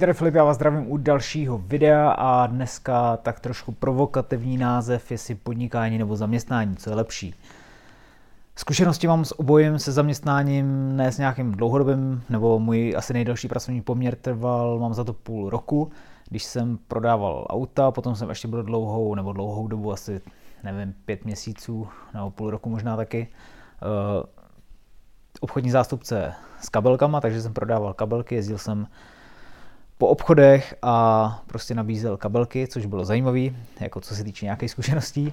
Tady Filip, já vás zdravím u dalšího videa a dneska tak trošku provokativní název, jestli podnikání nebo zaměstnání, co je lepší. Zkušenosti mám s obojím, se zaměstnáním, ne s nějakým dlouhodobým, nebo můj asi nejdelší pracovní poměr trval, mám za to půl roku, když jsem prodával auta, potom jsem ještě byl dlouhou, nebo dlouhou dobu, asi nevím, pět měsíců, nebo půl roku možná taky, uh, obchodní zástupce s kabelkama, takže jsem prodával kabelky, jezdil jsem po obchodech a prostě nabízel kabelky, což bylo zajímavé, jako co se týče nějakých zkušeností.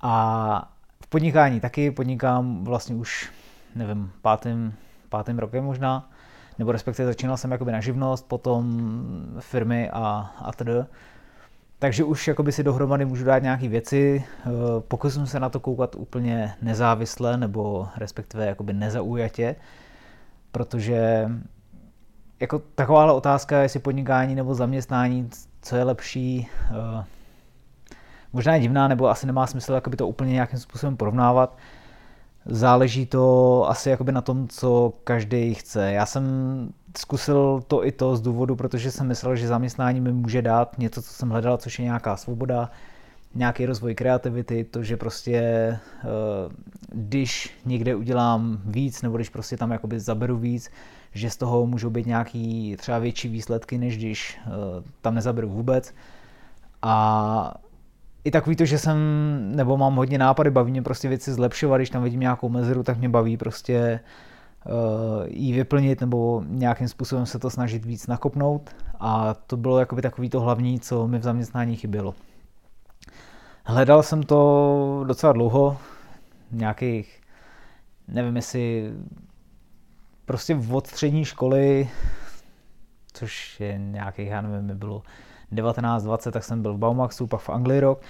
A v podnikání taky podnikám vlastně už, nevím, pátým, pátým rokem možná, nebo respektive začínal jsem jakoby na živnost, potom firmy a, a td. Takže už jakoby si dohromady můžu dát nějaké věci, eh, pokusím se na to koukat úplně nezávisle, nebo respektive jakoby nezaujatě, protože jako taková otázka, jestli podnikání nebo zaměstnání, co je lepší, eh, možná je divná, nebo asi nemá smysl jakoby to úplně nějakým způsobem porovnávat. Záleží to asi jakoby na tom, co každý chce. Já jsem zkusil to i to z důvodu, protože jsem myslel, že zaměstnání mi může dát něco, co jsem hledal, což je nějaká svoboda, nějaký rozvoj kreativity, to, že prostě eh, když někde udělám víc, nebo když prostě tam jakoby zaberu víc, že z toho můžou být nějaký třeba větší výsledky, než když uh, tam nezaberu vůbec. A i takový to, že jsem, nebo mám hodně nápady, baví mě prostě věci zlepšovat, když tam vidím nějakou mezeru, tak mě baví prostě uh, jí vyplnit nebo nějakým způsobem se to snažit víc nakopnout a to bylo jakoby takový to hlavní, co mi v zaměstnání chybělo. Hledal jsem to docela dlouho, nějakých, nevím jestli prostě od střední školy, což je nějakých, já nevím, mi bylo 19-20, tak jsem byl v Baumaxu, pak v Anglii rok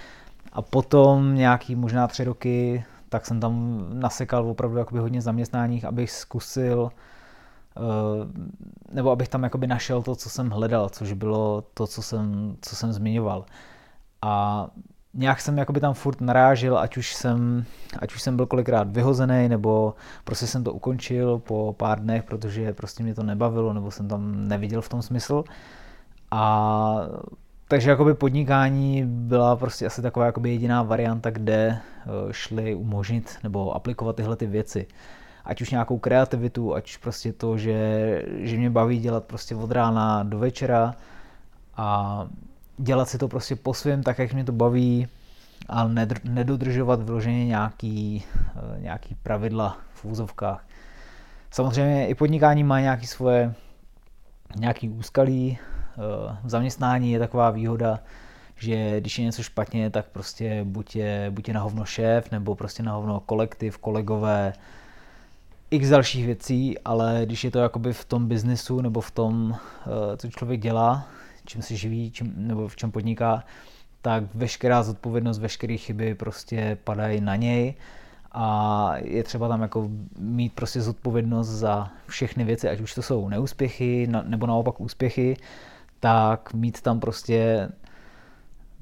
a potom nějaký možná tři roky, tak jsem tam nasekal opravdu jakoby hodně zaměstnáních, abych zkusil eh, nebo abych tam jakoby našel to, co jsem hledal, což bylo to, co jsem, co jsem zmiňoval. A nějak jsem jakoby tam furt narážil, ať už jsem, ať už jsem byl kolikrát vyhozený, nebo prostě jsem to ukončil po pár dnech, protože prostě mě to nebavilo, nebo jsem tam neviděl v tom smysl. A takže jakoby podnikání byla prostě asi taková jakoby jediná varianta, kde eh, šli umožnit nebo aplikovat tyhle ty věci. Ať už nějakou kreativitu, ať prostě to, že, že mě baví dělat prostě od rána do večera a dělat si to prostě po svém, tak jak mě to baví, a nedodržovat vyloženě nějaký, eh, nějaký pravidla v úzovkách. Samozřejmě i podnikání má nějaké svoje nějaký úskalí. Eh, v zaměstnání je taková výhoda, že když je něco špatně, tak prostě buď je, buď je na hovno šéf, nebo prostě na hovno kolektiv, kolegové, x dalších věcí, ale když je to jakoby v tom biznesu nebo v tom, eh, co člověk dělá, čím se živí, čím, nebo v čem podniká, tak veškerá zodpovědnost, veškeré chyby prostě padají na něj a je třeba tam jako mít prostě zodpovědnost za všechny věci, ať už to jsou neúspěchy nebo naopak úspěchy, tak mít tam prostě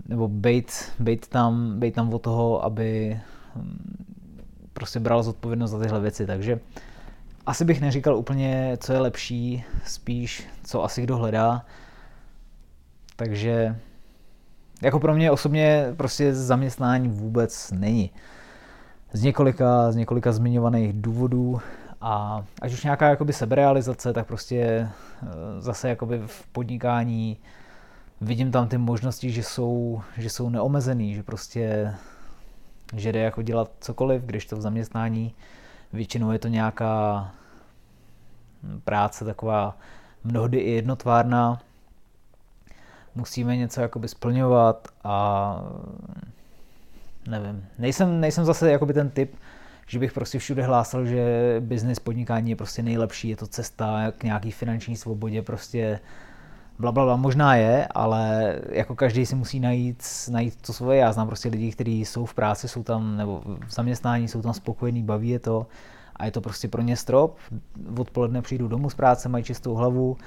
nebo být, být, tam, být tam od toho, aby hm, prostě bral zodpovědnost za tyhle věci. Takže asi bych neříkal úplně, co je lepší, spíš co asi kdo hledá. Takže jako pro mě osobně prostě zaměstnání vůbec není. Z několika, z několika zmiňovaných důvodů a až už nějaká jakoby seberealizace, tak prostě eh, zase jakoby v podnikání vidím tam ty možnosti, že jsou, že jsou neomezený, že prostě že jde jako dělat cokoliv, když to v zaměstnání většinou je to nějaká práce taková mnohdy i jednotvárná, musíme něco jakoby splňovat a nevím, nejsem, nejsem zase jakoby ten typ, že bych prostě všude hlásal, že biznis podnikání je prostě nejlepší, je to cesta k nějaký finanční svobodě, prostě bla, bla, bla, možná je, ale jako každý si musí najít, najít to svoje. Já znám prostě lidi, kteří jsou v práci, jsou tam, nebo v zaměstnání, jsou tam spokojení, baví je to a je to prostě pro ně strop. Odpoledne přijdu domů z práce, mají čistou hlavu,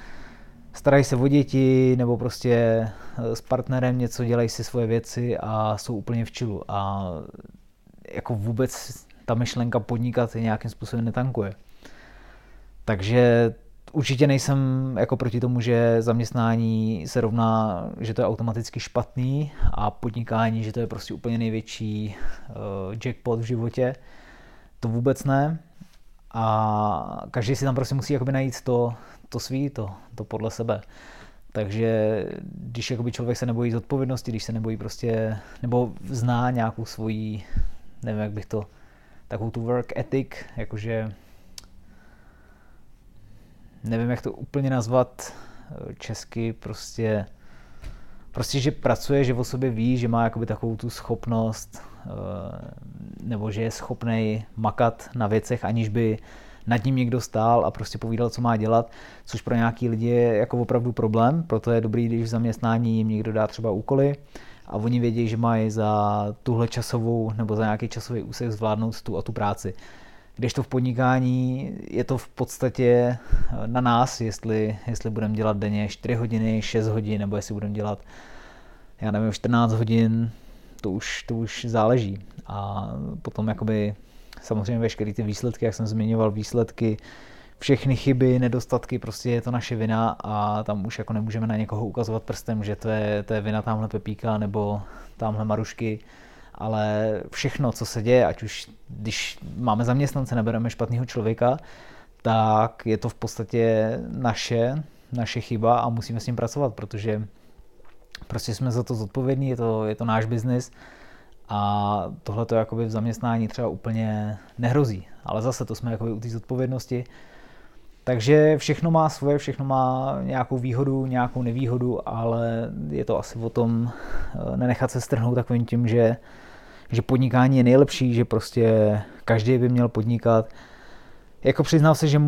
starají se o děti nebo prostě eh, s partnerem něco, dělají si svoje věci a jsou úplně v čilu a jako vůbec ta myšlenka podnikat je nějakým způsobem netankuje. Takže určitě nejsem jako proti tomu, že zaměstnání se rovná, že to je automaticky špatný a podnikání, že to je prostě úplně největší uh, jackpot v životě. To vůbec ne. A každý si tam prostě musí jakoby najít to, to svý, to, to podle sebe. Takže když jakoby člověk se nebojí zodpovědnosti, když se nebojí prostě, nebo zná nějakou svoji, nevím jak bych to, takovou tu work ethic, jakože nevím jak to úplně nazvat eh, česky, prostě prostě, že pracuje, že o sobě ví, že má jakoby takovou tu schopnost, eh, nebo že je schopný makat na věcech, aniž by nad ním někdo stál a prostě povídal, co má dělat, což pro nějaký lidi je jako opravdu problém, proto je dobrý, když v zaměstnání jim někdo dá třeba úkoly a oni vědí, že mají za tuhle časovou nebo za nějaký časový úsek zvládnout tu a tu práci. Když to v podnikání je to v podstatě na nás, jestli, jestli budeme dělat denně 4 hodiny, 6 hodin, nebo jestli budeme dělat, já nevím, 14 hodin, to už, to už záleží. A potom jakoby samozřejmě veškeré ty výsledky, jak jsem zmiňoval, výsledky, všechny chyby, nedostatky, prostě je to naše vina a tam už jako nemůžeme na někoho ukazovat prstem, že to je, to je vina tamhle Pepíka nebo tamhle Marušky, ale všechno, co se děje, ať už když máme zaměstnance, nebereme špatného člověka, tak je to v podstatě naše, naše chyba a musíme s tím pracovat, protože prostě jsme za to zodpovědní, je to, je to náš biznis a tohle to jakoby v zaměstnání třeba úplně nehrozí. Ale zase to jsme jakoby u té zodpovědnosti. Takže všechno má svoje, všechno má nějakou výhodu, nějakou nevýhodu, ale je to asi o tom eh, nenechat se strhnout takovým tím, že, že podnikání je nejlepší, že prostě každý by měl podnikat. Jako přiznal se, že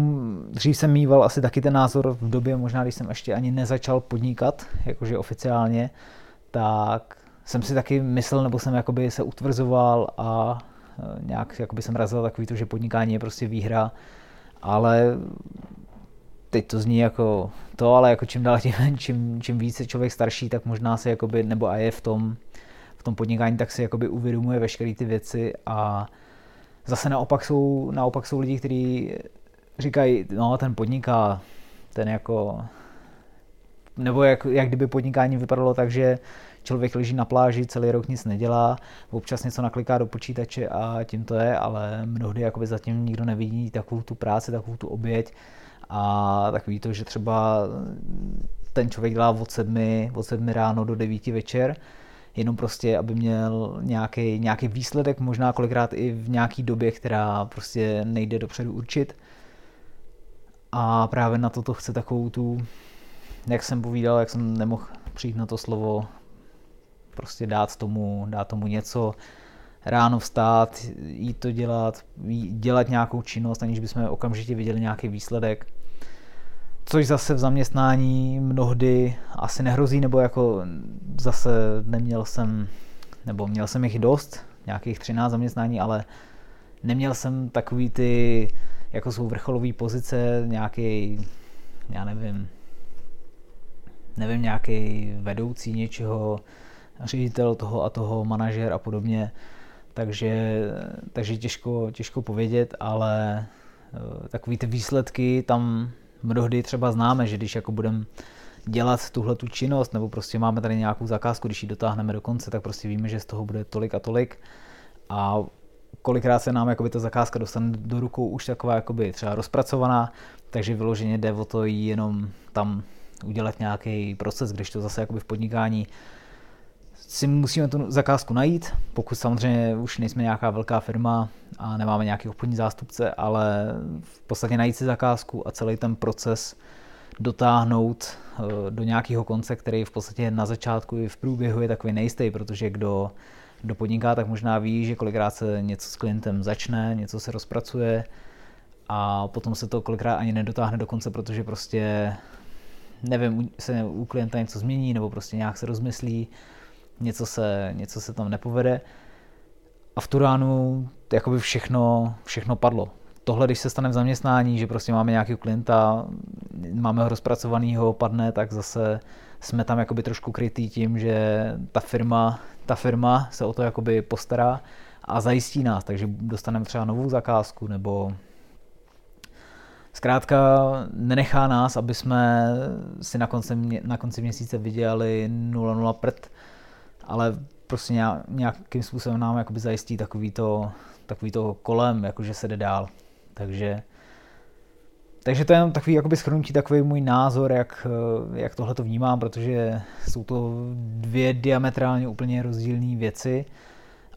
dřív jsem mýval asi taky ten názor v době, možná když jsem ještě ani nezačal podnikat, jakože oficiálně, tak jsem si taky myslel, nebo jsem jakoby se utvrzoval a e, nějak jakoby jsem razil takový to, že podnikání je prostě výhra, ale teď to zní jako to, ale jako čím dál tím, čím, čím více člověk starší, tak možná se jakoby, nebo a je v tom, v tom podnikání, tak si jakoby uvědomuje veškeré ty věci a zase naopak jsou, naopak jsou lidi, kteří říkají, no ten podniká, ten jako, nebo jak, jak kdyby podnikání vypadalo tak, že člověk leží na pláži, celý rok nic nedělá, občas něco nakliká do počítače a tím to je, ale mnohdy jakoby zatím nikdo nevidí takovou tu práci, takovou tu oběť a takový to, že třeba ten člověk dělá od sedmi, od sedmi ráno do devíti večer, jenom prostě, aby měl nějaký, nějaký výsledek, možná kolikrát i v nějaký době, která prostě nejde dopředu určit. A právě na toto chce takovou tu, jak jsem povídal, jak jsem nemohl přijít na to slovo, prostě dát tomu, dát tomu něco, ráno vstát, jít to dělat, dělat nějakou činnost, aniž bychom okamžitě viděli nějaký výsledek. Což zase v zaměstnání mnohdy asi nehrozí, nebo jako zase neměl jsem, nebo měl jsem jich dost, nějakých 13 zaměstnání, ale neměl jsem takový ty, jako jsou vrcholové pozice, nějaký, já nevím, nevím, nějaký vedoucí něčeho, ředitel toho a toho, manažer a podobně, takže, takže těžko, těžko povědět, ale eh, takový ty výsledky tam mnohdy třeba známe, že když jako budeme dělat tuhle tu činnost, nebo prostě máme tady nějakou zakázku, když ji dotáhneme do konce, tak prostě víme, že z toho bude tolik a tolik. A kolikrát se nám jakoby ta zakázka dostane do rukou už taková jakoby třeba rozpracovaná, takže vyloženě jde o to jenom tam udělat nějaký proces, když to zase jakoby v podnikání si musíme tu zakázku najít, pokud samozřejmě už nejsme nějaká velká firma a nemáme nějaký obchodní zástupce, ale v podstatě najít si zakázku a celý ten proces dotáhnout eh, do nějakého konce, který v podstatě na začátku i v průběhu je takový nejistý, protože kdo, kdo podniká, tak možná ví, že kolikrát se něco s klientem začne, něco se rozpracuje a potom se to kolikrát ani nedotáhne do konce, protože prostě nevím, se u klienta něco změní nebo prostě nějak se rozmyslí něco se, něco se tam nepovede. A v tu ránu jakoby všechno, všechno padlo. Tohle, když se stane v zaměstnání, že prostě máme nějakého klienta, máme ho rozpracovanýho, padne, tak zase jsme tam jakoby trošku krytý tím, že ta firma, ta firma se o to jakoby postará a zajistí nás, takže dostaneme třeba novou zakázku nebo zkrátka nenechá nás, aby jsme si na konci, na konci měsíce vydělali 0,0 prd, ale prostě nějakým způsobem nám jakoby zajistí takový to, takový to kolem, jakože se jde dál. Takže, takže to je jenom takový jakoby schrnutí, takový můj názor, jak, jak tohle to vnímám, protože jsou to dvě diametrálně úplně rozdílné věci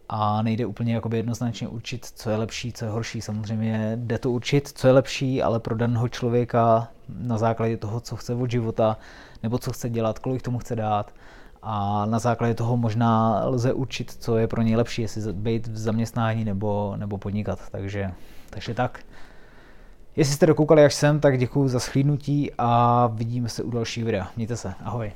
a nejde úplně jakoby jednoznačně určit, co je lepší, co je horší. Samozřejmě jde to určit, co je lepší, ale pro daného člověka na základě toho, co chce od života, nebo co chce dělat, kolik tomu chce dát, a na základě toho možná lze určit, co je pro něj lepší, jestli být v zaměstnání nebo, nebo podnikat. Takže, takže tak. Jestli jste dokoukali až sem, tak děkuji za schlídnutí a vidíme se u dalších videa. Mějte se, ahoj.